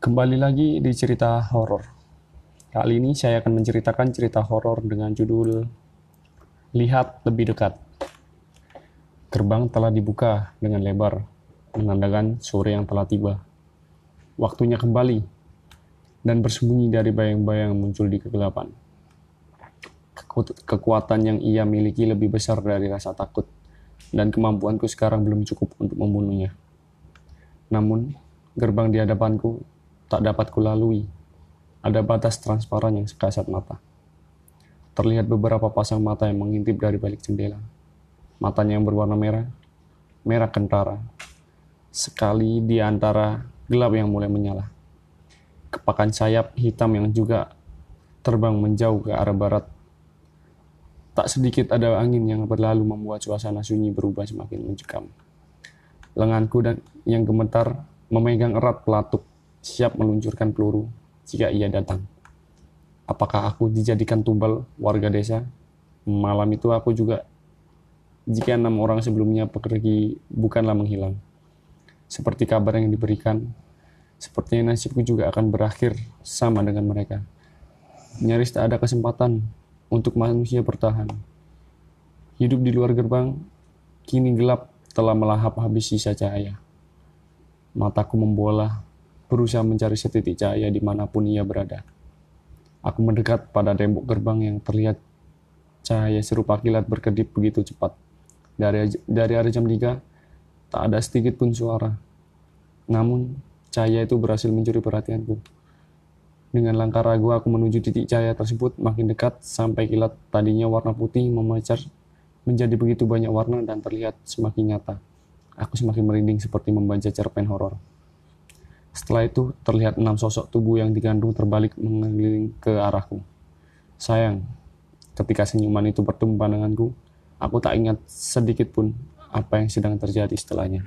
Kembali lagi di cerita horor. Kali ini saya akan menceritakan cerita horor dengan judul Lihat Lebih Dekat. Gerbang telah dibuka dengan lebar, menandakan sore yang telah tiba. Waktunya kembali, dan bersembunyi dari bayang-bayang muncul di kegelapan. Kekuatan yang ia miliki lebih besar dari rasa takut, dan kemampuanku sekarang belum cukup untuk membunuhnya. Namun, gerbang di hadapanku tak dapat kulalui. Ada batas transparan yang sekasat mata. Terlihat beberapa pasang mata yang mengintip dari balik jendela. Matanya yang berwarna merah, merah kentara. Sekali di antara gelap yang mulai menyala. Kepakan sayap hitam yang juga terbang menjauh ke arah barat. Tak sedikit ada angin yang berlalu membuat suasana sunyi berubah semakin mencekam. Lenganku dan yang gemetar memegang erat pelatuk siap meluncurkan peluru jika ia datang. Apakah aku dijadikan tumbal warga desa? Malam itu aku juga, jika enam orang sebelumnya pergi bukanlah menghilang. Seperti kabar yang diberikan, sepertinya nasibku juga akan berakhir sama dengan mereka. Nyaris tak ada kesempatan untuk manusia bertahan. Hidup di luar gerbang, kini gelap telah melahap habis sisa cahaya. Mataku membola berusaha mencari setitik cahaya di mana pun ia berada. Aku mendekat pada tembok gerbang yang terlihat cahaya serupa kilat berkedip begitu cepat. Dari, dari arah jam 3, tak ada sedikit pun suara. Namun, cahaya itu berhasil mencuri perhatianku. Dengan langkah ragu aku menuju titik cahaya tersebut makin dekat sampai kilat tadinya warna putih memecar menjadi begitu banyak warna dan terlihat semakin nyata. Aku semakin merinding seperti membaca cerpen horor. Setelah itu, terlihat enam sosok tubuh yang digandung terbalik mengeliling ke arahku. Sayang, ketika senyuman itu bertemu pandanganku, aku tak ingat sedikit pun apa yang sedang terjadi setelahnya.